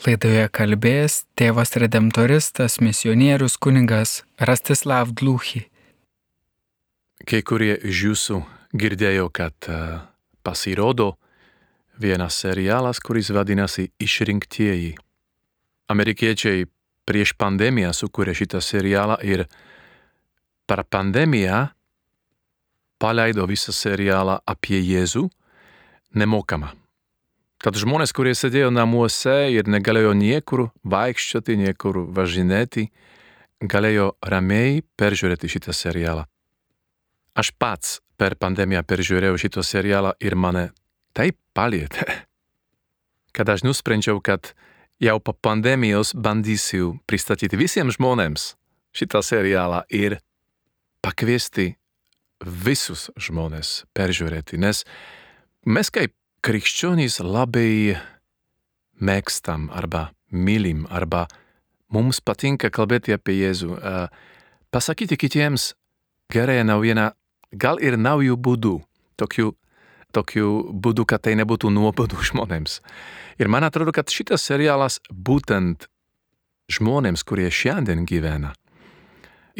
Laidoje kalbės tėvas redemptoristas, misionierius kuningas Rastislav Dluchy. Kai kurie iš jūsų girdėjo, kad uh, pasirodo vienas serialas, kuris vadinasi Išrinktieji. Amerikiečiai prieš pandemiją sukūrė šitą serialą ir per pandemiją paleido visą serialą apie Jėzų nemokamą. Tad žmonės, kurie sėdėjo namuose ir negalėjo niekur vaikščioti, niekur važinėti, galėjo ramiai peržiūrėti šitą serialą. Aš pats per pandemiją peržiūrėjau šitą serialą ir mane taip palietė, kad aš nusprendžiau, kad jau po pandemijos bandysiu pristatyti visiems žmonėms šitą serialą ir pakviesti visus žmonės peržiūrėti, nes mes kaip krikščionys labai mėgstam arba mylim arba mums patinka kalbėti apie Jėzų, pasakyti kitiems gerąją naujieną, gal ir naujų būdų, tokių, tokių būdų, kad tai nebūtų nuobodu žmonėms. Ir man atrodo, kad šitas serialas būtent žmonėms, kurie šiandien gyvena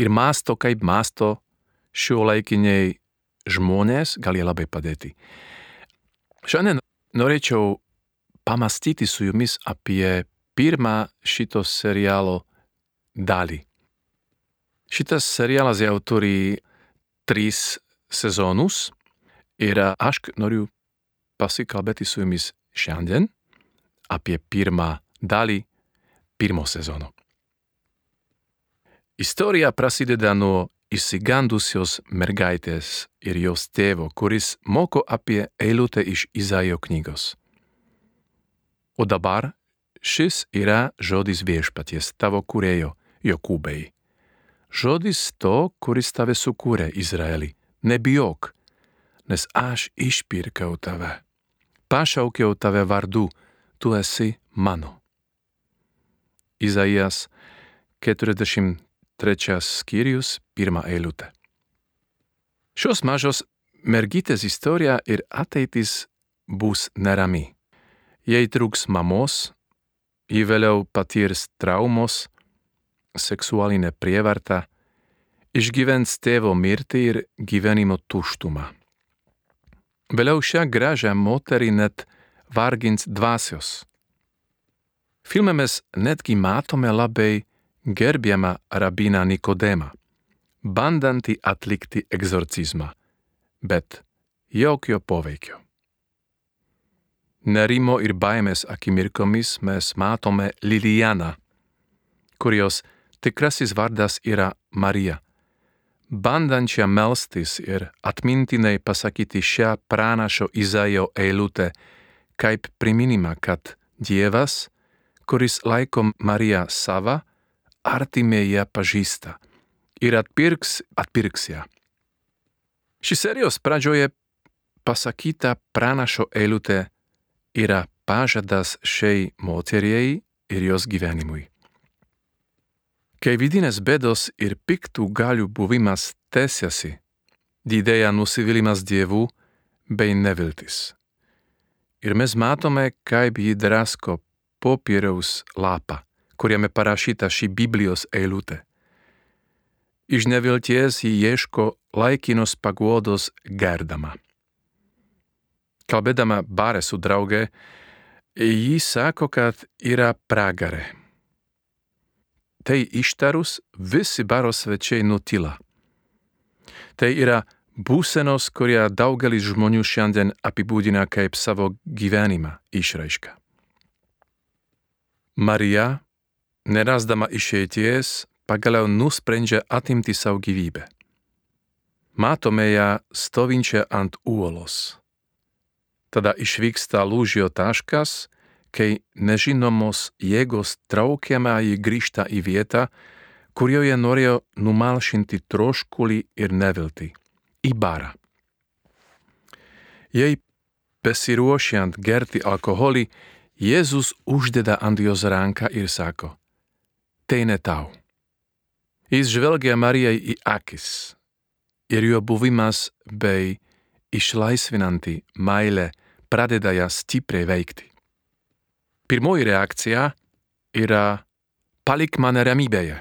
ir masto kaip masto šio laikiniai žmonės, gali labai padėti. Šiandien norėčiau pamastyti su jumis apie pirmą šito serialo dalį. Šitas serialas jau turi tris sezonus ir aš noriu pasikalbėti su jumis šiandien apie pirmą dalį pirmo sezono. Istorija prasideda nuo išsigandusios mergaitės ir jos tėvo, kuris moko apie eilutę iš Izaijo knygos. O dabar šis yra žodis viešpaties tavo kurėjo Jokūbai. Žodis to, kuris tave sukūrė Izraeli. Nebijok, nes aš išpirkau tave. Pašaukiau tave vardu, tu esi mano. Izaijas 40 trečias skyrius, pirmā eilute. Šios mažos mergytės istorija ir ateitis bus nerami. Jei trūks mamos, ji vėliau patirs traumos, seksualinę prievartą, išgyvens tėvo mirtį ir gyvenimo tuštumą. Vėliau šią gražią moterį net vargins dvasios. Filme mes netgi matome labai gerbiamą rabiną Nikodemą, bandantį atlikti egzorcizmą, bet jokio poveikio. Nerimo ir baimės akimirkomis mes matome Lilijaną, kurios tikrasis vardas yra Marija, bandančią melstis ir atmintinai pasakyti šią pranašo Izaijo eilutę kaip priminimą, kad Dievas, kuris laiko Mariją sava, artimieji ją pažįsta ir atpirks, atpirks ją. Ši serijos pradžioje pasakyta pranašo eilutė yra pažadas šiai moteriai ir jos gyvenimui. Kai vidinės bėdos ir piktų galių buvimas tęsiasi, didėja nusivylimas dievų bei neviltis. Ir mes matome, kaip jį drasko popieriaus lapą kuriame parašyta ši Biblijos eilutė. Iš nevilties jį ieško laikinos paguodos gerdama. Kalbėdama bare su drauge, jį sako, kad yra pragarė. Tai ištarus visi baro svečiai nutila. Tai yra būsenos, kurią daugelis žmonių šiandien apibūdina kaip savo gyvenimą išraišką. Marija nerasdama išeities, pagaliau nusprendžia atimti savo gyvybę. Matome ją stovinčią ant uolos. Tada išvyksta lūžio taškas, kai nežinomos jėgos traukiama jį grįžta į vietą, kurioje norėjo numalšinti troškulį ir neviltį - į barą. Jei besiruošiant gerti alkoholį, Jėzus uždeda ant jos ranką ir sako: tai ne tau. Jis žvelgia Marijai į akis ir jo buvimas bei išlaisvinanti meilė pradeda ją stipriai veikti. Pirmoji reakcija yra palik mane ramybėje.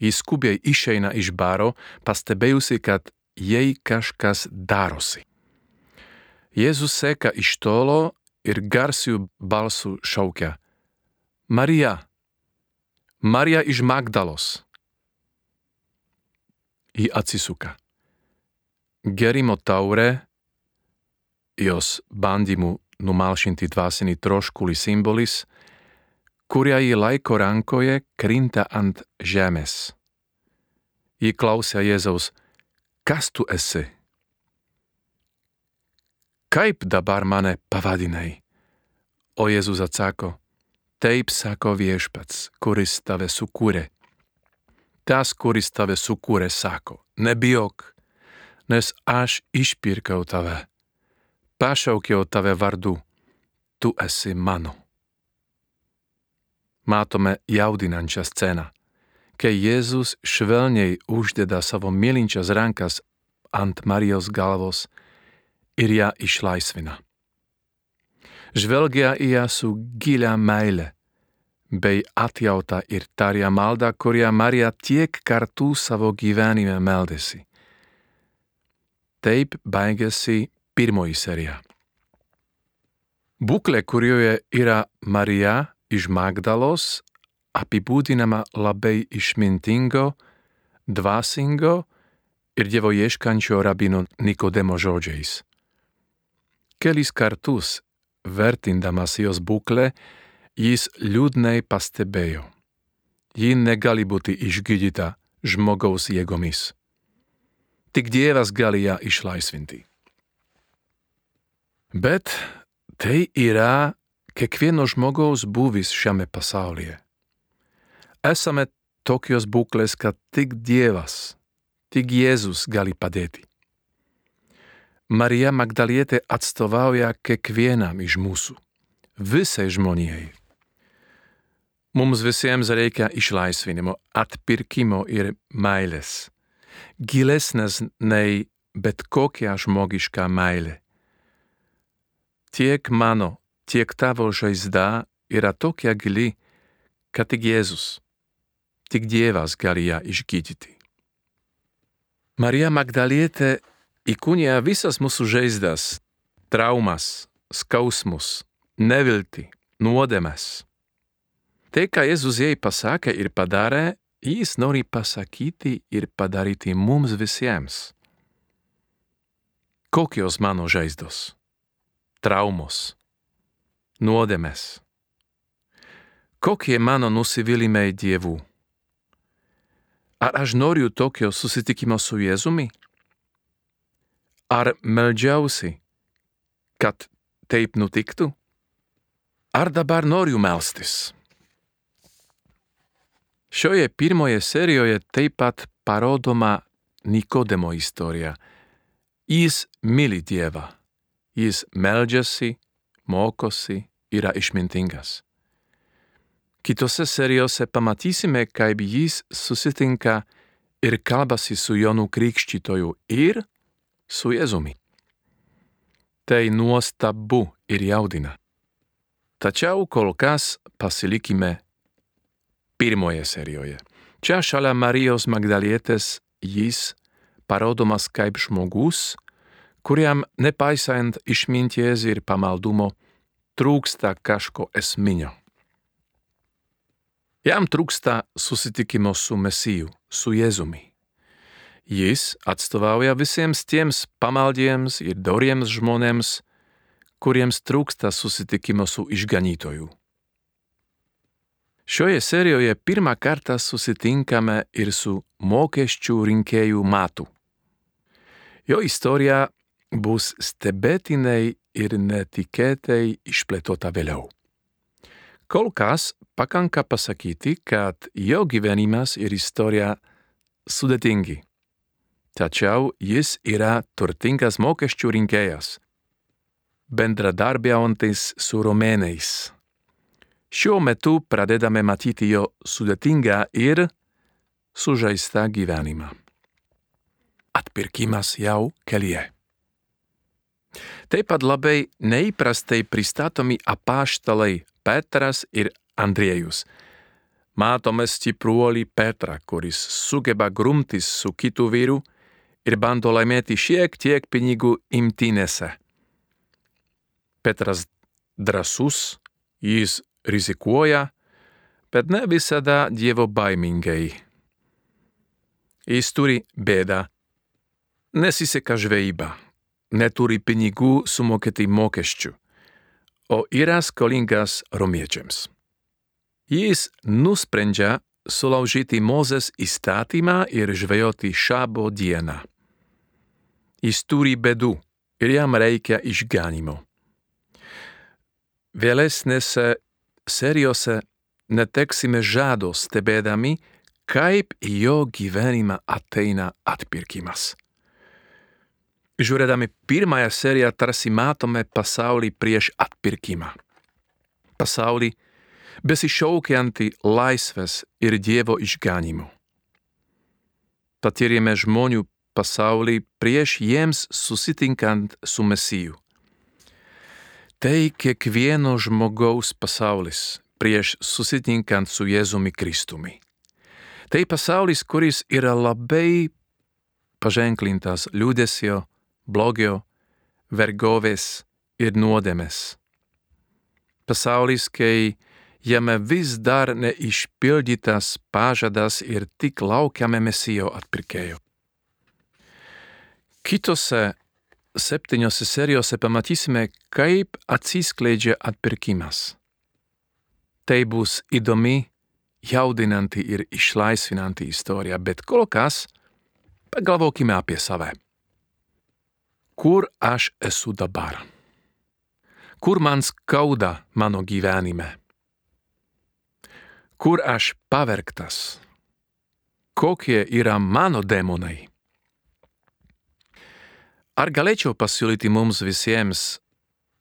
Ji skubiai išeina iš baro, pastebėjusi, kad jai kažkas darosi. Jėzus seka iš tolo ir garsiu balsu šaukia: Marija, Marija iš Magdalos. Ji atsisuka. Gerimo taure, jos bandymu numalšinti dvasinį troškulį simbolis, kurią ji laiko rankoje, krinta ant žemės. Ji klausia Jėzaus, kas tu esi? Kaip dabar mane pavadinai? O Jėzus atsako, taip sako viešpats, kuris tave sukūrė. Tas, kuris tave sukūrė, sako, nebijok, nes aš išpirkau tave. Pašaukiau tave vardu, tu esi mano. Matome jaudinančią sceną, kai Jėzus švelniai uždeda savo mylinčias rankas ant Marijos galvos ir ją išlaisvina. Žvelgia į ją su gilia meile, bei atjauta ir taria maldą, kurią Marija tiek kartų savo gyvenime meldėsi. Taip baigėsi pirmoji serija. Būklė, kurioje yra Marija iš Magdalos, apibūdinama labai išmintingo, dvasingo ir dievo ieškančio rabino Nikodemo žodžiais. Kelis kartus, vertindamas jos būklę, jis liūdnai pastebėjo. Ji negali būti išgydyta žmogaus jėgomis. Tik Dievas gali ją išlaisvinti. Bet tai yra kiekvieno žmogaus būvis šiame pasaulyje. Esame tokios būklės, kad tik Dievas, tik Jėzus gali padėti. Marija Magdalietė atstovauja kiekvienam iš mūsų, visai žmonijai. Mums visiems reikia išlaisvinimo, atpirkimo ir meilės. Gilesnės nei bet kokia žmogiška meilė. Tiek mano, tiek tavo žaizda yra tokia gili, kad tik Jėzus, tik Dievas gali ją išgydyti. Marija Magdalietė įkūnija visas mūsų žaizdas, traumas, skausmus, nevilti, nuodėmes. Tai, ką Jėzus jai pasakė ir padarė, jis nori pasakyti ir padaryti mums visiems. Kokios mano žaizdos, traumos, nuodėmes? Kokie mano nusivylimai Dievu? Ar aš noriu tokio susitikimo su Jėzumi? Ar meldžiausi, kad taip nutiktų? Ar dabar noriu melstis? Šioje pirmoje serijoje taip pat parodoma Nikodemo istorija. Jis myli Dievą, jis meldžiasi, mokosi, yra išmintingas. Kitose serijose pamatysime, kaip jis susitinka ir kalbasi su Jonu Krikščitoju ir su Jėzumi. Tai nuostabu ir jaudina. Tačiau kol kas pasilikime pirmoje serijoje. Čia šalia Marijos Magdalietės jis parodomas kaip žmogus, kuriam nepaisant išminties ir pamaldumo trūksta kažko esminio. Jam trūksta susitikimo su Mesiju, su Jėzumi. Jis atstovauja visiems tiems pamaldiems ir doriems žmonėms, kuriems trūksta susitikimo su išganytoju. Šioje serijoje pirmą kartą susitinkame ir su mokesčių rinkėjų matu. Jo istorija bus stebėtinai ir netikėtai išplėtota vėliau. Kol kas pakanka pasakyti, kad jo gyvenimas ir istorija sudėtingi. Tačiau jis yra turtingas mokesčių rinkėjas, bendradarbiaujantis su romėnais. Šiuo metu pradedame matyti jo sudėtingą ir sužaistą gyvenimą. Atpirkimas jau kelyje. Taip pat labai neįprastai pristatomi apaštalai Petras ir Andriejus. Matome stipruolį Petrą, kuris sugeba grumtis su kitu vyru ir bando laimėti šiek tiek pinigų imtynėse. Petras drasus, jis rizikuoja, bet ne visada dievo baimingai. Jis turi bėdą, nesiseka žvejyba, neturi pinigų sumokėti mokesčių, o yra skolingas romiečiams. Jis nusprendžia sulaužyti Mozės įstatymą ir žvejoti šabo dieną. Jis turi bėdų ir jam reikia išganimo. Vėlesnėse serijose neteksime žado stebėdami, kaip į jo gyvenimą ateina atpirkimas. Žiūrėdami pirmąją seriją tarsi matome pasaulį prieš atpirkimą. Pasaulį besišaukiantį laisvės ir Dievo išganimo. Patyrėme žmonių pasaulį prieš jiems susitinkant su Mesiju. Tai kiekvieno žmogaus pasaulis prieš susitinkant su Jėzumi Kristumi. Tai pasaulis, kuris yra labai paženklintas liūdėsio, blogio, vergovės ir nuodėmės. Pasaulis, kai jame vis dar neišpildytas pažadas ir tik laukiame mesijo atpirkėjo. Kitose septyniose serijose pamatysime, kaip atsiskleidžia atpirkimas. Tai bus įdomi, jaudinanti ir išlaisvinanti istorija, bet kol kas pagalvokime apie save. Kur aš esu dabar? Kur man skauda mano gyvenime? Kur aš pavergtas? Kokie yra mano demonai? Ar galėčiau pasiūlyti mums visiems,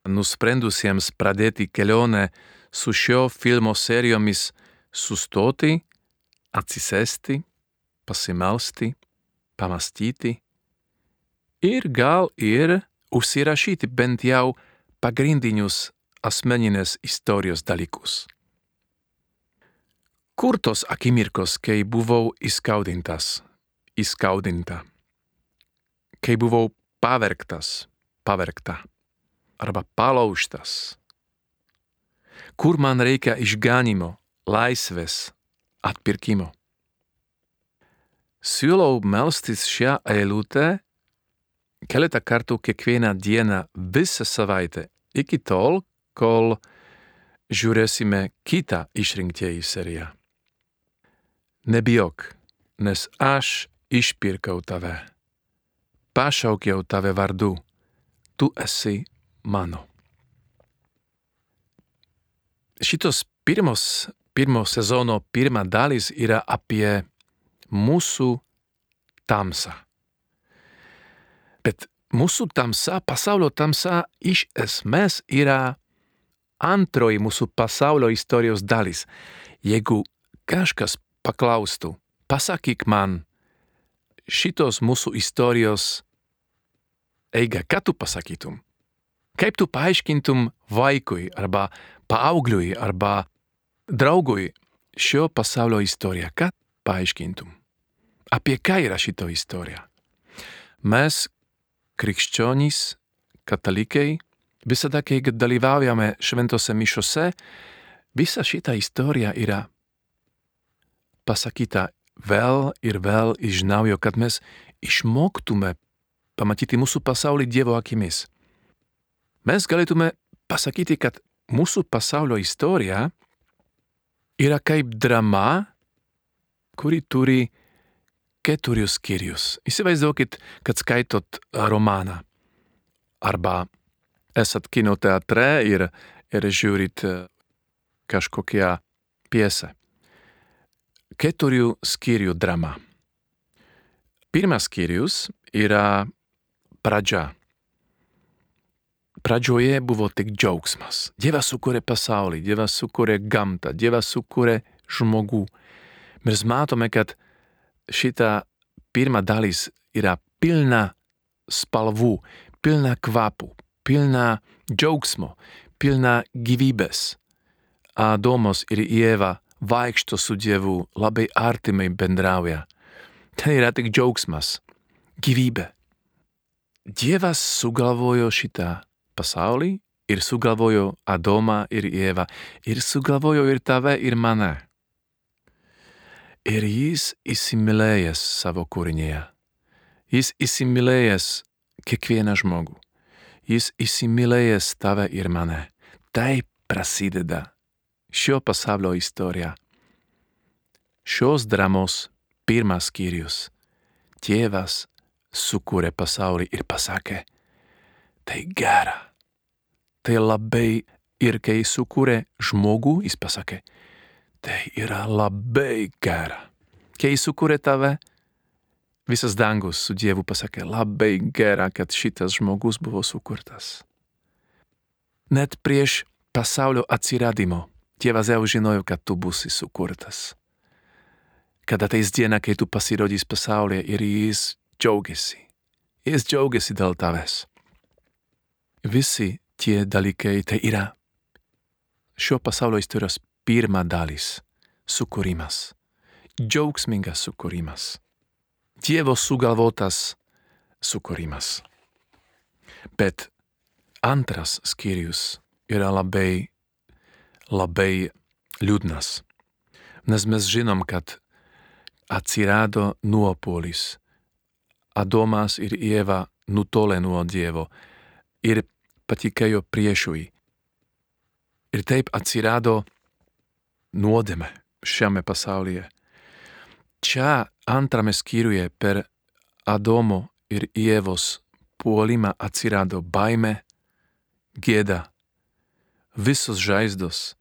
nusprendusiems pradėti kelionę su šio filmo serijomis, sustoti, atsisėsti, pasimelsti, pamastyti ir gal ir užsirašyti bent jau pagrindinius asmeninės istorijos dalykus. Kur tos akimirkos, kai buvau įskaudintas, įskaudinta, kai buvau pavergtas, pavergta arba palaužtas, kur man reikia išganimo, laisvės, atpirkimo. Siūlau melstis šią eilutę keletą kartų kiekvieną dieną visą savaitę iki tol, kol žiūrėsime kitą išrinktieji seriją. Nebijok, nes aš išpirkau tave. Pašaukiau tave vardu. Tu esi mano. Šitos pirmos, pirmo sezono pirma dalis yra apie mūsų tamsą. Bet mūsų tamsa, pasaulio tamsa iš esmės yra antroji mūsų pasaulio istorijos dalis. Jeigu kažkas paklaustų, pasakyk man šitos mūsų istorijos eigą, ką tu pasakytum? Kaip tu paaiškintum vaikui arba paaugliui arba draugui šio pasaulio istoriją? Ką paaiškintum? Apie ką yra šito istorija? Mes, krikščionys, katalikai, visada, kai dalyvaujame šventose mišose, visa šita istorija yra pasakyta vėl ir vėl iš naujo, kad mes išmoktume pamatyti mūsų pasaulį Dievo akimis. Mes galėtume pasakyti, kad mūsų pasaulio istorija yra kaip drama, kuri turi keturius skyrius. Įsivaizduokit, kad skaitot romaną arba esat kino teatre ir, ir žiūrit kažkokią piesę. Keturių skyrių drama. Pirmas skyrius yra pradžia. Pradžioje buvo tik džiaugsmas. Dievas sukūrė pasaulį, Dievas sukūrė gamtą, Dievas sukūrė žmogų. Mes matome, kad šita pirma dalis yra pilna spalvų, pilna kvapų, pilna džiaugsmo, pilna gyvybės. Adomas ir Ieva vaikšto su Dievu, labai artimai bendrauja. Tai yra tik džiaugsmas, gyvybė. Dievas sugalvojo šitą pasaulį ir sugalvojo Adomą ir Ievą ir sugalvojo ir tave ir mane. Ir jis įsimylėjęs savo kūrinėje. Jis įsimylėjęs kiekvieną žmogų. Jis įsimylėjęs tave ir mane. Taip prasideda šio pasaulio istorija. Šios dramos pirmas skyrius. Tėvas sukūrė pasaulį ir pasakė, tai gera. Tai labai ir kai sukūrė žmogų, jis pasakė, tai yra labai gera. Kai sukūrė tave, visas dangus su Dievu pasakė, labai gera, kad šitas žmogus buvo sukurtas. Net prieš pasaulio atsiradimo Dievas jau žinojo, kad tu būsi sukurtas. Kad ateis diena, kai tu pasirodys pasaulyje ir jis džiaugiasi. Jis džiaugiasi dėl tavęs. Visi tie dalykai tai yra šio pasaulio istorijos pirma dalis - sukūrimas. Džiaugsmingas sukūrimas. Dievo sugalvotas sukūrimas. Bet antras skyrius yra labai, labai liūdnas. Nes mes žinom, kad atsirado nuopolis. Adomas ir Ieva nutolė nuo Dievo ir patikėjo priešui. Ir taip atsirado nuodėme šiame pasaulyje. Čia antrame skyriuje per Adomo ir Ievos puolimą atsirado baime, gėda, visos žaizdos,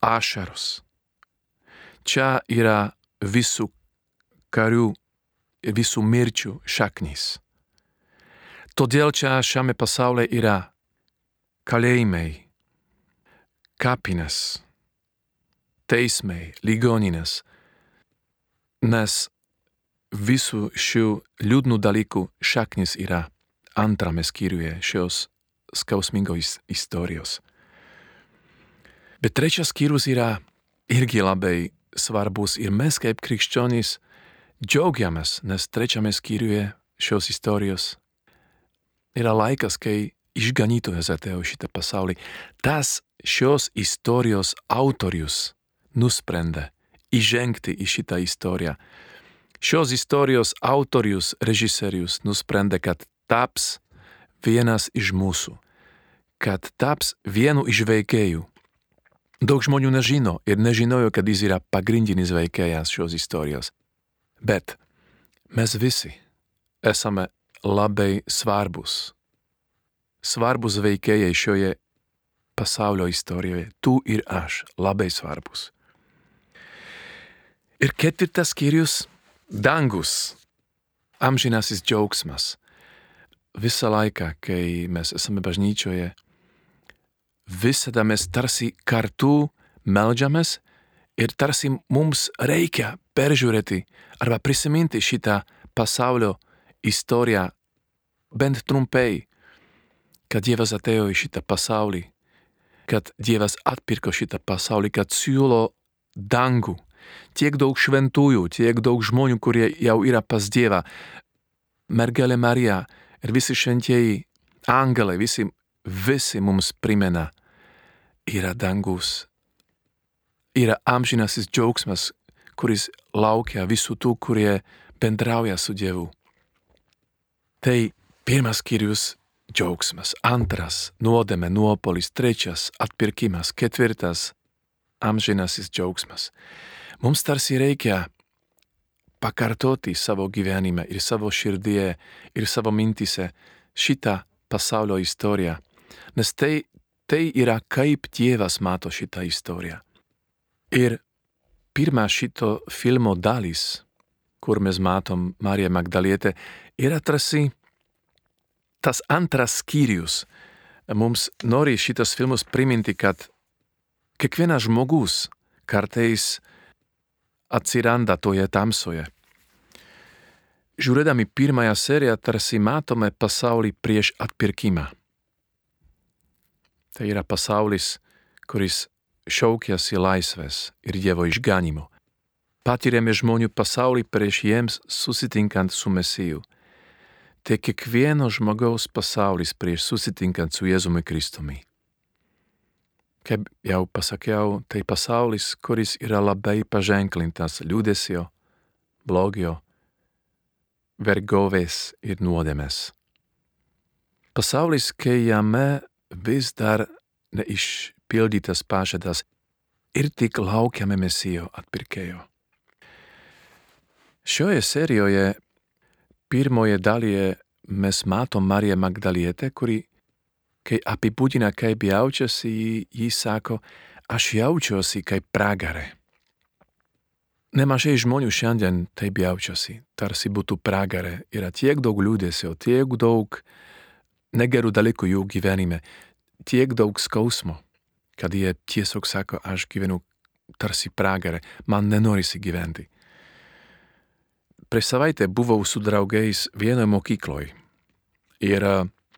ašaros. Čia yra visų karių ir visų mirčių šaknis. Todėl čia šiame pasaulyje yra kalėjimai, kapines, teismai, ligoninės, nes visų šių liūdnų dalykų šaknis yra antrame skyriuje šios skausmingos istorijos. Bet trečias skyrius yra irgi labai svarbus ir mes kaip krikščionys džiaugiamės, nes trečiame skyriuje šios istorijos yra laikas, kai išganytojas atėjo šitą pasaulį. Tas šios istorijos autorius nusprendė įžengti į šitą istoriją. Šios istorijos autorius, režisierius nusprendė, kad taps vienas iš mūsų, kad taps vienu iš veikėjų. Daug žmonių nežino ir nežinojo, kad jis yra pagrindinis veikėjas šios istorijos. Bet mes visi esame labai svarbus. Svarbus veikėjai šioje pasaulio istorijoje. Tu ir aš labai svarbus. Ir ketvirtas skyrius - dangus, amžinasis džiaugsmas. Visą laiką, kai mes esame bažnyčioje, visada mes tarsi kartu melžiamės ir tarsi mums reikia peržiūrėti arba prisiminti šitą pasaulio istoriją bent trumpai, kad Dievas atėjo į šitą pasaulį, kad Dievas atpirko šitą pasaulį, kad siūlo dangų. Tiek daug šventųjų, tiek daug žmonių, kurie jau yra pas Dievą. Mergelė Marija ir visi šventieji angelai, visi, visi mums primena, yra dangus, yra amžinasis džiaugsmas, kuris laukia visų tų, kurie bendrauja su Dievu. Tai pirmas skyrius - džiaugsmas, antras - nuodėmė, nuopolis, trečias - atpirkimas, ketvirtas - amžinasis džiaugsmas. Mums tarsi reikia pakartoti savo gyvenime ir savo širdyje ir savo mintise šitą pasaulio istoriją, nes tai, tai yra kaip Dievas mato šitą istoriją. Ir pirmā šito filmo dalis, kur mēs matom Marija Magdalietė, yra tarsi tas antras skyrius. Mums nori šitas filmas priminti, kad kiekvienas žmogus kartais atsiranda toje tamsoje. Žiūrėdami pirmąją seriją, tarsi matome pasaulį prieš atpirkimą. Tai yra pasaulis, kuris šaukiasi laisvės ir Dievo išganimo. Patiriame žmonių pasaulį prieš jiems susitinkant su Mesiju. Tai kiekvieno žmogaus pasaulis prieš susitinkant su Jėzumi Kristumi. Kaip jau pasakiau, tai pasaulis, kuris yra labai paženklintas liūdėsio, blogio, vergovės ir nuodėmės. Pasaulis, kai jame vis dar neišpildytas pažadas ir tik laukiame mesijo atpirkėjo. Šioje serijoje pirmoje dalyje mes matom Mariją Magdalietę, kuri, kai apibūdina, kaip jaučiasi, ji sako, aš jaučiuosi kaip pragarė. Nemažai žmonių šiandien taip jaučiasi, tarsi būtų pragarė. Yra tiek daug liūdėsio, tiek daug negerų dalykų jų gyvenime, tiek daug skausmo, kad jie tiesiog sako, aš gyvenu tarsi pragarė, man nenorisi gyventi. Prieš savaitę buvau su draugais vienoje mokykloje ir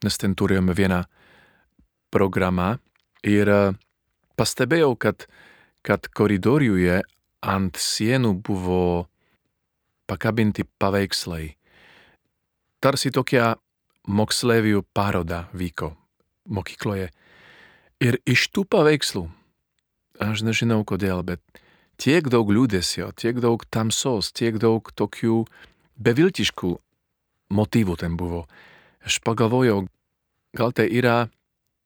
nes ten turėjome vieną programą ir pastebėjau, kad, kad koridoriuje ant sienų buvo pakabinti paveikslai. Tarsi tokia moksleivių paroda vyko mokykloje. Ir iš tų paveikslų, aš nežinau kodėl, bet tiek daug liūdėsio, tiek daug tamsos, tiek daug tokių beviltiškų motyvų ten buvo. Aš pagalvojau, gal tai yra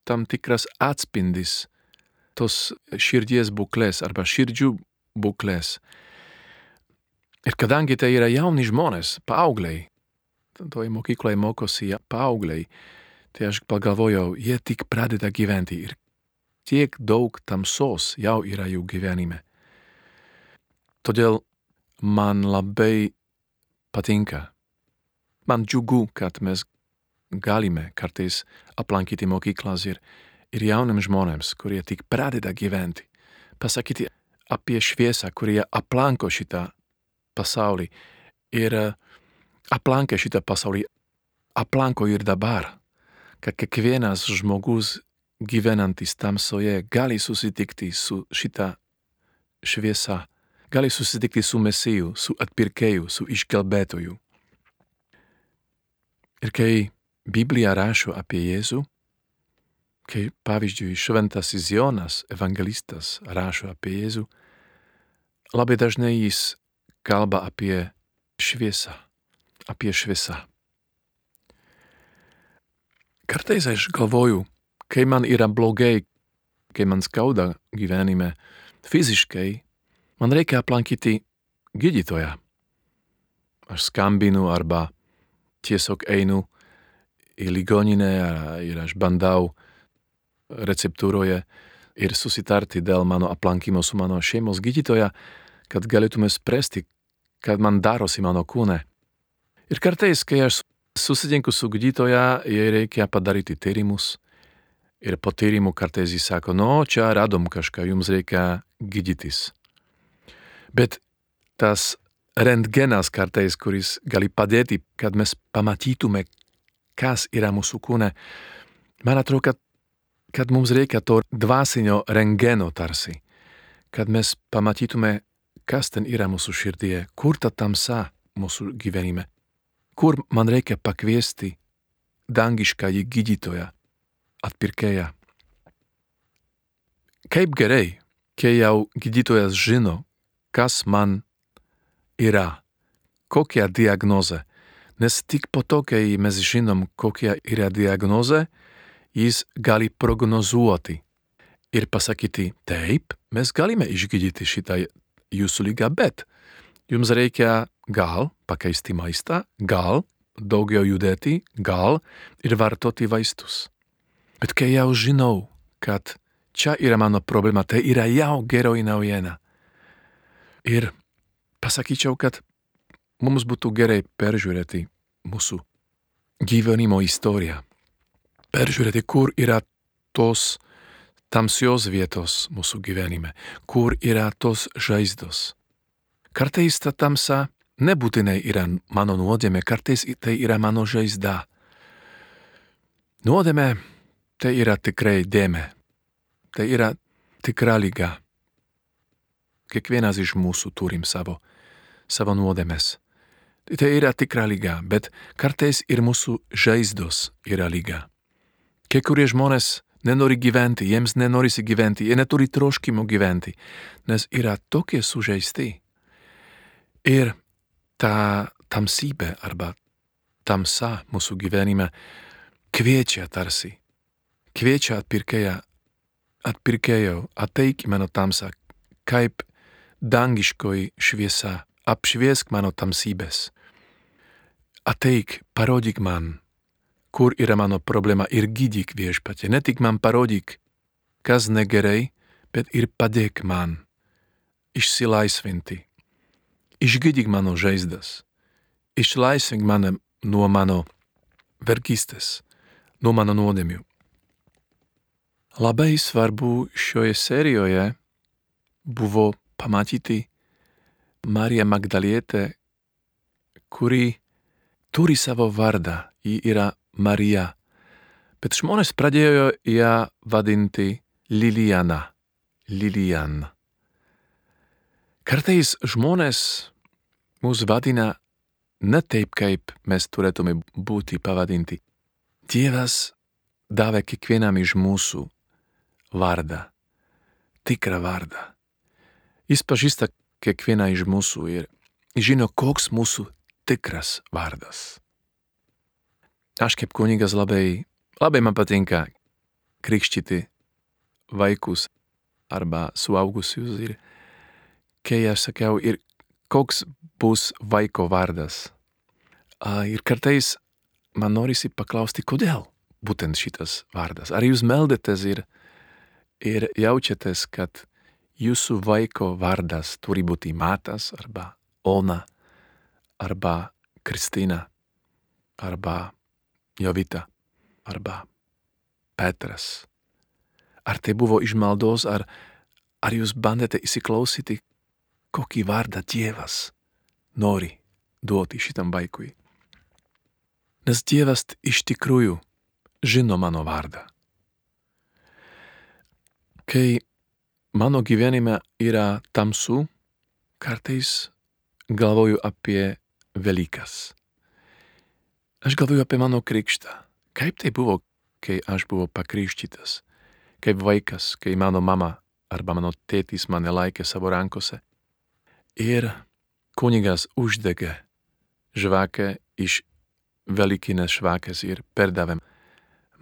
tam tikras atspindis tos širdies būklės arba širdžių būklės. Ir kadangi tai yra jauni žmonės, paaugliai, toje mokykloje mokosi paaugliai, tai aš pagalvojau, jie tik pradeda gyventi ir tiek daug tamsos jau yra jų gyvenime. Todėl man labai patinka, man džiugu, kad mes galime kartais aplankyti mokyklas ir, ir jauniem žmonėms, kurie tik pradeda gyventi, pasakyti apie šviesą, kurie aplanko šitą pasaulį. Ir aplankę šitą pasaulį, aplanko ir dabar, kad kiekvienas žmogus gyvenantis tamsoje gali susitikti su šitą šviesą, gali susitikti su mesiju, su atpirkėju, su išgelbėtoju. Ir kai Biblija rašo apie Jėzų, kai pavyzdžiui šventasis Jonas, evangelistas, rašo apie Jėzų, labai dažnai jis kalba apie šviesą, apie šviesą. Kartais aš galvoju, kai man yra blogai, kai man skauda gyvenime fiziškai, man reikia aplankyti gydytoją. Aš skambinu arba tiesiog einu į ligoninę ir aš bandau receptūroje ir susitarti dėl mano aplankimo su mano šeimos gydytoja, kad galėtume spręsti, kad man darosi mano kūne. Ir kartais, kai aš susitinku su gydytoja, jai reikia padaryti tyrimus. Ir po tyrimų kartais jis sako, no, čia radom kažką, jums reikia gydytis. Bet tas rentgenas kartais, kuris gali padėti, kad mes pamatytume, kas yra mūsų kūne, man atrodo, kad, kad mums reikia to dvasinio rengeno tarsi, kad mes pamatytume, kas ten yra mūsų širdie, kur ta tamsa mūsų gyvenime kur man reikia pakviesti dangiškąjį gydytoją, atpirkėją. Kaip gerai, kai jau gydytojas žino, kas man yra, kokia diagnozė, nes tik po to, kai mes žinom, kokia yra diagnozė, jis gali prognozuoti ir pasakyti, taip, mes galime išgydyti šitą jūsų lygą, bet jums reikia gal pakeisti maistą, gal daugiau judėti, gal ir vartoti vaistus. Bet kai jau žinau, kad čia yra mano problema, tai yra jau geroji naujiena. Ir pasakyčiau, kad mums būtų gerai peržiūrėti mūsų gyvenimo istoriją. Peržiūrėti, kur yra tos tamsios vietos mūsų gyvenime, kur yra tos žaizdos. Kartais ta tamsa nebūtinai yra mano nuodėmė, kartais tai yra mano žaizda. Nuodėmė tai yra tikrai dėmė. Tai yra tikra lyga. Kiekvienas iš mūsų turim savo, savo nuodėmes. Tai yra tikra lyga, bet kartais ir mūsų žaizdos yra lyga. Kai kurie žmonės nenori gyventi, jiems nenorisi gyventi, jie neturi troškimo gyventi, nes yra tokie sužeisti. Ir ta tamsybė arba tamsa mūsų gyvenime kviečia tarsi, kviečia atpirkėją, atpirkėjau, ateik į mano tamsą, kaip dangiškoji šviesa, apšviesk mano tamsybės. Ateik, parodyk man, kur yra mano problema ir gydyk viešpatė. Ne tik man parodyk, kas negerai, bet ir padėk man išsilaisvinti. Išgydyk mano žaizdas, išlaisvink mane nuo mano vergystės, nuo mano nuodėmių. Labai svarbu šioje serijoje buvo pamatyti Mariją Magdalietę, kuri turi savo vardą, ji yra Marija, bet žmonės pradėjo ją vadinti Lilijana. Lilijan. Kartais žmonės mus vadina ne taip, kaip mes turėtume būti pavadinti. Dievas davė kiekvienam iš mūsų vardą, tikrą vardą. Jis pažįsta kiekvieną iš mūsų ir žino, koks mūsų tikras vardas. Aš kaip kunigas labai, labai man patinka krikštyti vaikus arba suaugusius ir kai aš sakiau, ir koks bus vaiko vardas. Ir kartais man norisi paklausti, kodėl būtent šitas vardas. Ar jūs meldėtės ir, ir jaučiatės, kad jūsų vaiko vardas turi būti Matas arba Ona arba Kristina arba Jovita arba Petras. Ar tai buvo iš maldos, ar, ar jūs bandėte įsiklausyti, kokį vardą Dievas nori duoti šitam vaikui? Nes Dievas iš tikrųjų žino mano vardą. Kai mano gyvenime yra tamsu, kartais galvoju apie Velykas. Aš galvoju apie mano krikštą. Kaip tai buvo, kai aš buvau pakrikštytas, kaip vaikas, kai mano mama arba mano tėtis mane laikė savo rankose. Ir kunigas uždegė žvakę iš Velykinės žvakės ir perdavė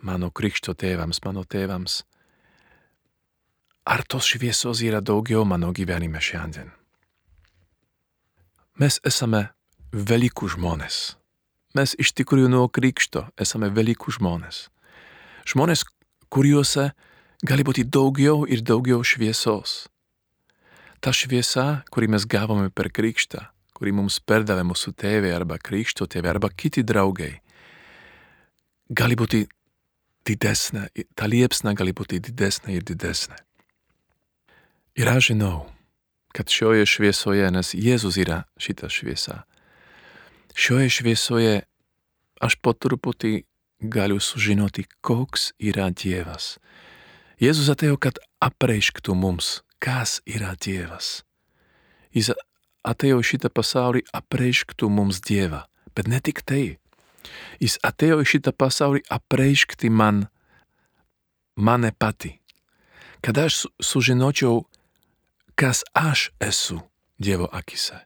mano krikšto tėvams, mano tėvams. Ar tos šviesos yra daugiau mano gyvenime šiandien? Mes esame Velykų žmonės. Mes iš tikrųjų nuo krikšto esame Velykų žmonės. Žmonės, kuriuose gali būti daugiau ir daugiau šviesos. Ta šviesa, kurį mes gavome per krikštą, kurį mums perdavė mūsų tėvė arba krikšto tėvė arba kiti draugai, gali būti didesnė, ta liepsna gali būti didesnė ir didesnė. Ir aš žinau, kad šioje šviesoje, nes Jėzus yra šita šviesa, šioje šviesoje aš po truputį galiu sužinoti, koks yra Dievas. Jėzus atėjo, kad apreišktų mums, kas yra Dievas. Jis atėjo šitą pasaulį apreišktų mums Dievą, bet ne tik tai. Jis atėjo šitą pasaulį apreiškti man, mane pati. Kad aš sužinočiau, kas aš esu Dievo akise,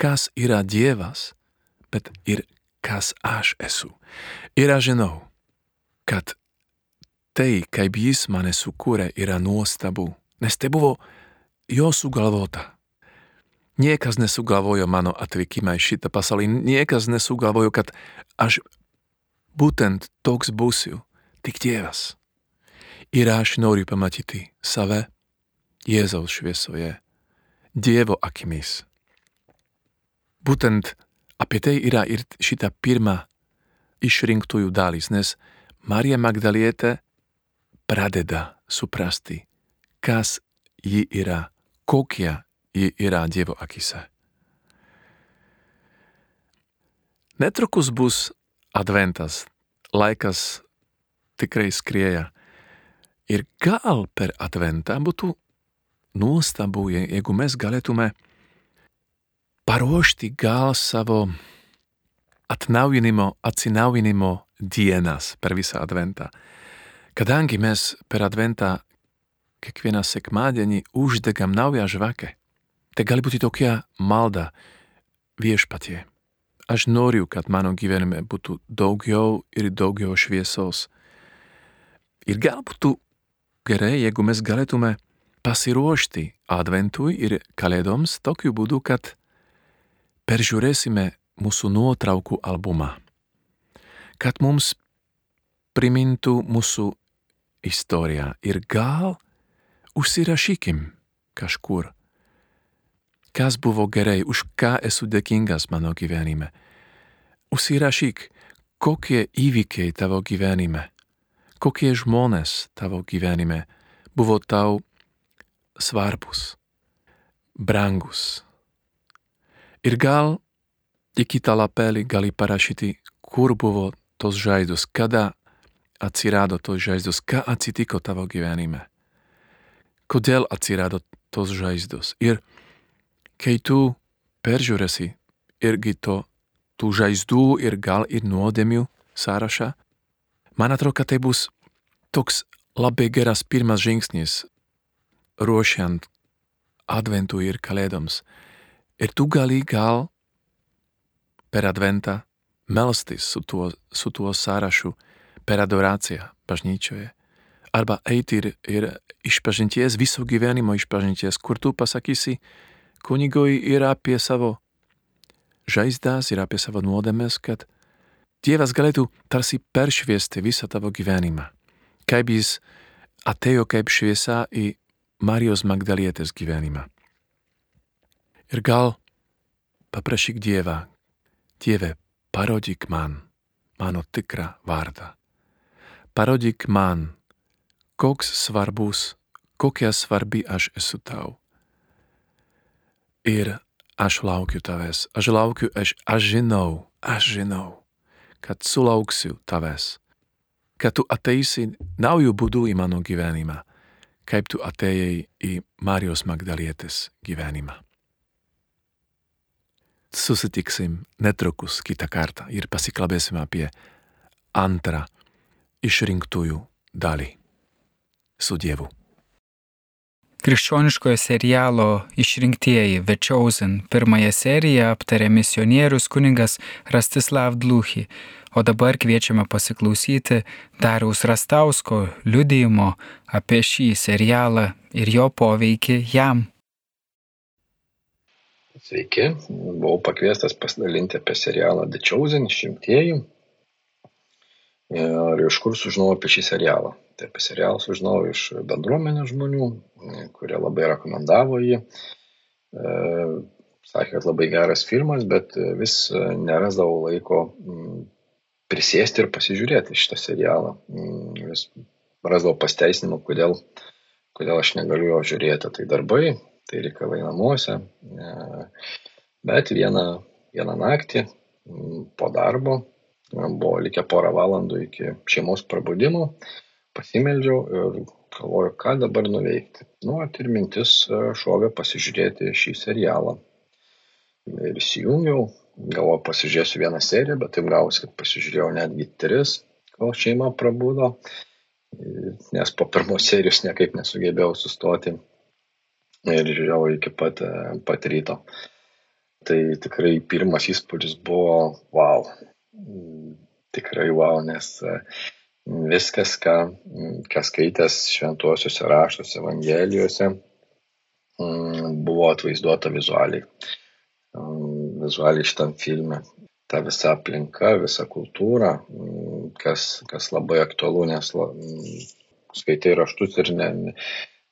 kas yra Dievas, bet ir kas aš esu. Ir aš žinau, kad tai, kaip jis mane sukūrė, yra nuostabu, nes tai buvo jo sugalvota. Niekas nesugalvojo mano atvykimą į šitą pasaulį, niekas nesugalvojo, kad aš būtent toks būsiu, tik Dievas. Ir aš noriu pamatyti save Jėzaus šviesoje, Dievo akimis. Būtent Apie tai yra ir šita pirma išrinktųjų dalis, nes Marija Magdalietė pradeda suprasti, kas ji yra, kokia ji yra Dievo akise. Netrukus bus adventas, laikas tikrai skrieja. Ir gal per adventą būtų nuostabu, jeigu mes galėtume paruošti gal savo atnaujinimo, atsinaujinimo dienas per visą adventą. Kadangi mes per adventą kiekvieną sekmadienį uždegam naują žvakę, tai gali būti tokia malda viešpatie. Aš noriu, kad mano gyvenime būtų daugiau ir daugiau šviesos. Ir gal būtų gerai, jeigu mes galėtume pasiruošti adventui ir kalėdoms tokiu būdu, kad peržiūrėsime mūsų nuotraukų albumą. Kad mums primintų mūsų istoriją ir gal užsirašykim kažkur kas buvo gerai, už ką esu dėkingas mano gyvenime. Užsirašyk, kokie įvykiai tavo gyvenime, kokie žmonės tavo gyvenime buvo tau svarbus, brangus. Ir gal į kitą lapelį gali parašyti, kur buvo tos žaizdos, kada atsirado tos žaizdos, ką atsitiko tavo gyvenime, kodėl atsirado tos žaizdos. Ir kai tu peržiūrėsi irgi to, tų žaizdų ir gal ir nuodėmių sąrašą, man atrodo, kad tai bus toks labai geras pirmas žingsnis ruošiant adventui ir kalėdoms. Ir tu gali gal per adventą melstis su tuo, su tuo sąrašu per adoraciją bažnyčioje. Arba eiti ir, ir išpažinties, viso gyvenimo išpažinties, kur tu pasakysi, kunigui ir apie savo žaizdas, ir apie savo nuodėmes, kad Dievas galėtų tarsi peršviesti visą tavo gyvenimą, kaip jis atėjo kaip šviesa į Marijos Magdalietės gyvenimą. Ir gal paprašyk Dievą, Dieve, parodyk man mano tikrą vardą. Parodyk man, koks svarbus, kokia svarbi aš esu tau. Ir aš laukiu tavęs, aš laukiu, aš, aš žinau, aš žinau, kad sulauksiu tavęs, kad tu ateisi naujų būdų į mano gyvenimą, kaip tu atėjai į Marijos Magdalietės gyvenimą. Susitiksim netrukus kitą kartą ir pasikalbėsim apie antrą išrinktųjų dalį. Su Dievu. Krikščioniškojo serialo Išrinktieji The Chosen pirmąją seriją aptarė misionierius kuningas Rastislav Dluchy, o dabar kviečiame pasiklausyti Dariaus Rastausko liudijimo apie šį serialą ir jo poveikį jam. Sveiki, buvau pakviestas pasidalinti apie serialą The Chosen Išrinktieji ir iš kur sužinojau apie šį serialą. Tai apie serialą sužinojau iš bendruomenės žmonių, kurie labai rekomendavo jį. E, sakė, kad labai geras filmas, bet vis nerasdavau laiko mm, prisėsti ir pasižiūrėti šitą serialą. Mm, vis rasdavau pasteisinimą, kodėl, kodėl aš negaliu jo žiūrėti. Tai darbai, tai reikalai namuose. E, bet vieną, vieną naktį mm, po darbo buvo likę porą valandų iki šeimos prabudimo, pasimeldžiau ir galvoju, ką dabar nuveikti. Nu, ir mintis e, šovė pasižiūrėti šį serialą. Ir įsijungiau, galvoju, pasižiūrėsiu vieną seriją, bet taip gausi, kad pasižiūrėjau netgi tris, kol šeima prabudo, nes po pirmos serijos niekaip nesugebėjau sustoti ir žiūrėjau iki pat, e, pat ryto. Tai tikrai pirmas įspūdis buvo, wow, tikrai wow, nes e, viskas, ką, ką skaitęs šventuosiuose raštuose, evangelijose, buvo atvaizduota vizualiai. Vizualiai šitam filme. Ta visa aplinka, visa kultūra, kas, kas labai aktualu, nes skaitai raštus ir ne,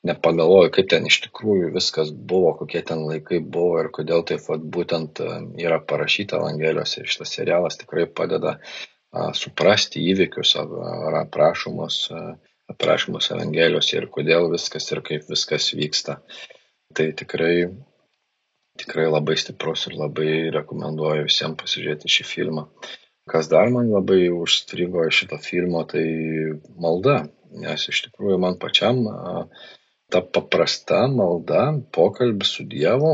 nepagalvoju, kaip ten iš tikrųjų viskas buvo, kokie ten laikai buvo ir kodėl taip vat, būtent e, yra parašyta Evangelijose. Ir šitas serialas tikrai padeda a, suprasti įvykius ar aprašomus, aprašomus Evangelijose ir kodėl viskas ir kaip viskas vyksta. Tai tikrai, tikrai labai stiprus ir labai rekomenduoju visiems pasižiūrėti šį filmą. Kas dar man labai užstrigo šito filmo, tai malda. nes iš tikrųjų man pačiam ta paprasta malda, pokalbis su Dievu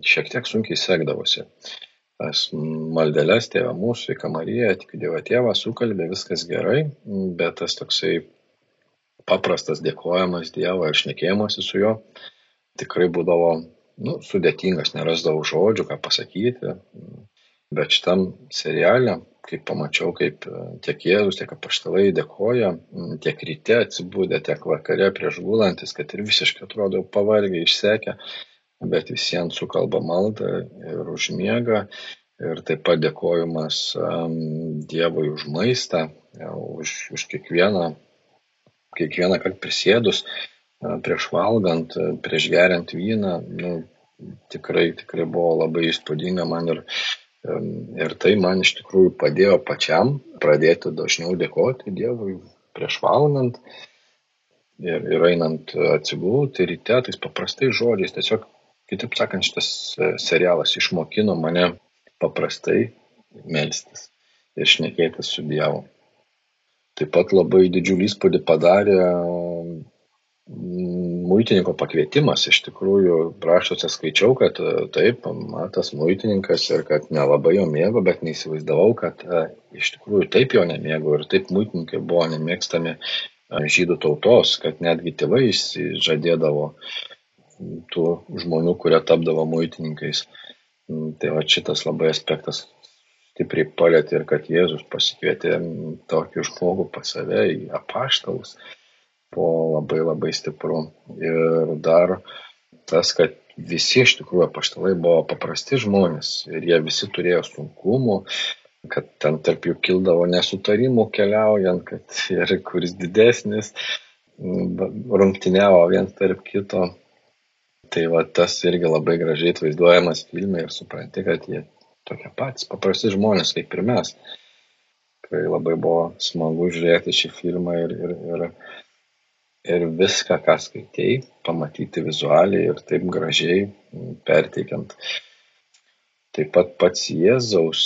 šiek tiek sunkiai sekdavosi. Tas maldelės tėvą mūsų, sveika Marija, tik Dievo tėvą, sukalbė, viskas gerai, bet tas toksai paprastas dėkojimas Dievo ir šnekėjimas su juo tikrai būdavo nu, sudėtingas, nerasdavau žodžių, ką pasakyti. Bet šitam serialė, kai pamačiau, kaip e, tiek Jėzus, tiek apaštalai dėkoja, tiek ryte atsibūdė, tiek vakare prieš gulantis, kad ir visiškai atrodo pavargę, išsekę, bet visiems sukalba maldą ir užmiega. Ir taip pat dėkojimas Dievui už maistą, už, už kiekvieną, kiekvieną kartą prisėdus, prieš valgant, prieš geriant vyną, nu, tikrai, tikrai buvo labai įspūdinga man ir, ir tai man iš tikrųjų padėjo pačiam pradėti dažniau dėkoti Dievui prieš valgant ir, ir einant atsigulti ryte, tais paprastais žodžiais, tiesiog, kitaip sakant, šitas e, serialas išmokino mane paprastai melstis ir šnekėtis su Dievu. Taip pat labai didžiulį įspūdį padarė muitininko pakvietimas iš tikrųjų raštuose skaičiau, kad e, taip, tas muitininkas ir kad nelabai jo mėgo, bet neįsivaizdavau, kad e, iš tikrųjų taip jo nemėgo ir taip muitininkai buvo nemėgstami e, žydų tautos, kad netgi tėvai žadėdavo tų žmonių, kurie tapdavo muitininkais. Tai va šitas labai aspektas stipriai palėtė ir kad Jėzus pasikvietė tokį žmogų pas save į apaštalus buvo labai labai stipru. Ir dar tas, kad visi iš tikrųjų apaštalai buvo paprasti žmonės ir jie visi turėjo sunkumų, kad ten tarp jų kildavo nesutarimų keliaujant, kad ir kuris didesnis rungtyniavo vienas tarp kito. Tai va tas irgi labai gražiai atvaizduojamas filme ir supranti, kad jie tokie patys paprasti žmonės kaip ir mes. Tikrai labai buvo smagu žiūrėti šį filmą ir, ir, ir ir viską, ką skaitei, pamatyti vizualiai ir taip gražiai perteikiant. Taip pat pats Jėzaus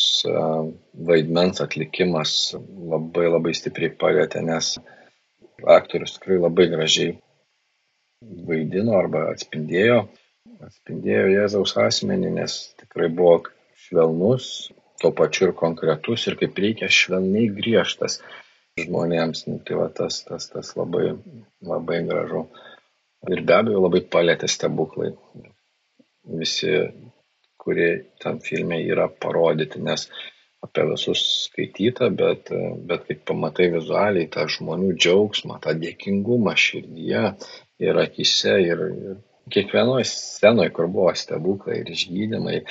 vaidmens atlikimas labai labai stipriai palėtė, nes aktorius tikrai labai gražiai vaidino arba atspindėjo, atspindėjo Jėzaus asmenį, nes tikrai buvo švelnus, tuo pačiu ir konkretus ir kaip reikia švelniai griežtas žmonėms. Nu, tai va tas, tas, tas labai, labai gražu. Ir be abejo labai palėtė stebuklai. Visi, kurie tam filme yra parodyti, nes apie visus skaityta, bet, bet kai pamatai vizualiai tą žmonių džiaugsmą, tą dėkingumą širdyje ir akise ir, ir kiekvienoje scenoje, kur buvo stebuklai ir išgydymai,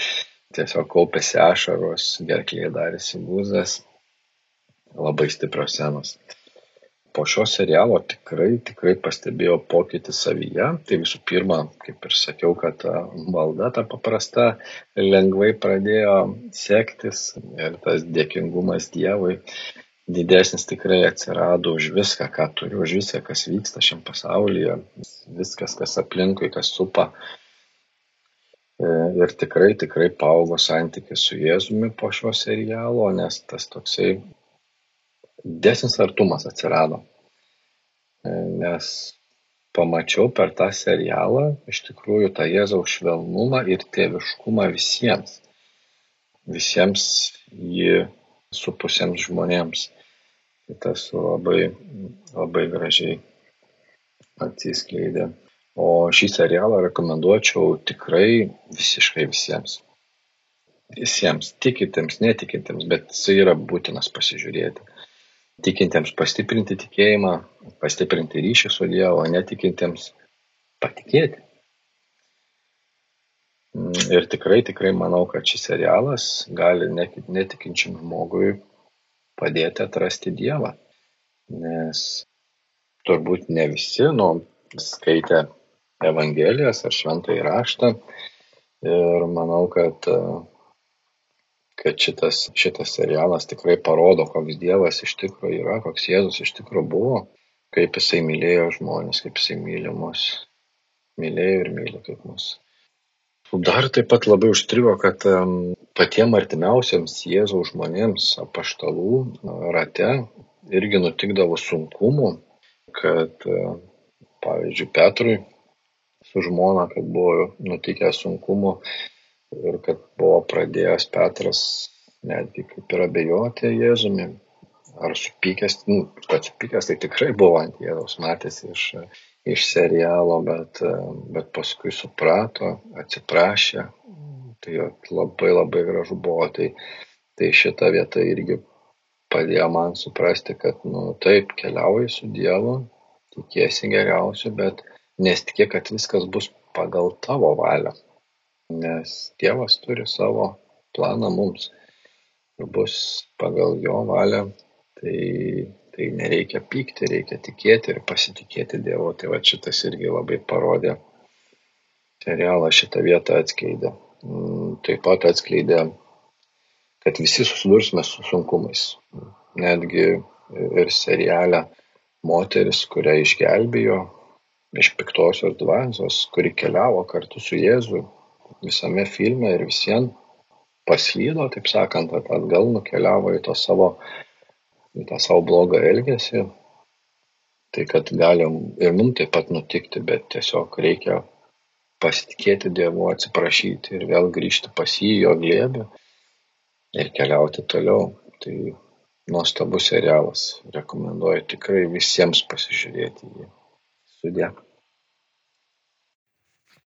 tiesiog kaupėsi ašaros, gerklėje darėsi guzas labai stiprios scenos. Po šio serialo tikrai, tikrai pastebėjau pokytį savyje. Tai visų pirma, kaip ir sakiau, kad malda ta paprasta lengvai pradėjo sektis ir tas dėkingumas Dievui didesnis tikrai atsirado už viską, ką turiu, už viską, kas vyksta šiam pasaulyje, viskas, kas aplinkui, kas supa. E, ir tikrai, tikrai paaugo santykis su Jėzumi po šio serialo, nes tas toksai didesnis artumas atsirado. E, nes pamačiau per tą serialą iš tikrųjų tą Jėzaus švelnumą ir tėviškumą visiems. Visiems jį supusiems žmonėms. Tai tas labai, labai gražiai atsiskleidė. O šį serialą rekomenduočiau tikrai visiškai visiems. Visiems, tikintiems, netikintiems, bet jis yra būtinas pasižiūrėti tikintiems pastiprinti tikėjimą, pastiprinti ryšį su Dievu, o netikintiems patikėti. Ir tikrai, tikrai manau, kad šis serialas gali netikinčiam žmogui padėti atrasti Dievą. Nes turbūt ne visi, nu, skaitė Evangelijas ar šventąjį raštą. Ir manau, kad kad šitas, šitas serialas tikrai parodo, koks Dievas iš tikrųjų yra, koks Jėzus iš tikrųjų buvo, kaip jisai mylėjo žmonės, kaip jisai myli mus, mylėjo ir myli kaip mus. Dar taip pat labai užstrigo, kad patiem artimiausiams Jėzaus žmonėms apaštalų rate irgi nutikdavo sunkumų kad, pavyzdžiui, Petrui su žmona, kad buvo nutikę sunkumų ir kad buvo pradėjęs Petras netgi kaip ir abejoti Jėzumi, ar supykęs, nu, kad supykęs tai tikrai buvo ant Jėzaus, matėsi iš, iš serialo, bet, bet paskui suprato, atsiprašė, tai labai labai gražu buvo, tai, tai šita vieta irgi padėjo man suprasti, kad, nu, taip, keliauji su Dievu, tikiesi geriausio, bet nesitikė, kad viskas bus pagal tavo valią, nes Dievas turi savo planą mums. Ir bus pagal jo valią tai tai nereikia pykti reikia tikėti ir pasitikėti dievu. Tai vat šitas irgi labai parodė. Serialas šitą vietą atskleidė. Mm, taip pat atskleidė kad visi susidursime su sunkumais. Netgi ir seriale moteris kurią išgelbėjo iš piktosios dvasios kuri keliavo kartu su jėzu visame filme ir visien paslydo taip sakant atgal nukeliavo į savo į tą savo blogą elgesį, tai kad galim ir mums taip pat nutikti, bet tiesiog reikia pasitikėti Dievu, atsiprašyti ir vėl grįžti pas jį, jo glėbį ir keliauti toliau. Tai nuostabus serialas, rekomenduoju tikrai visiems pasižiūrėti jį. Sudė.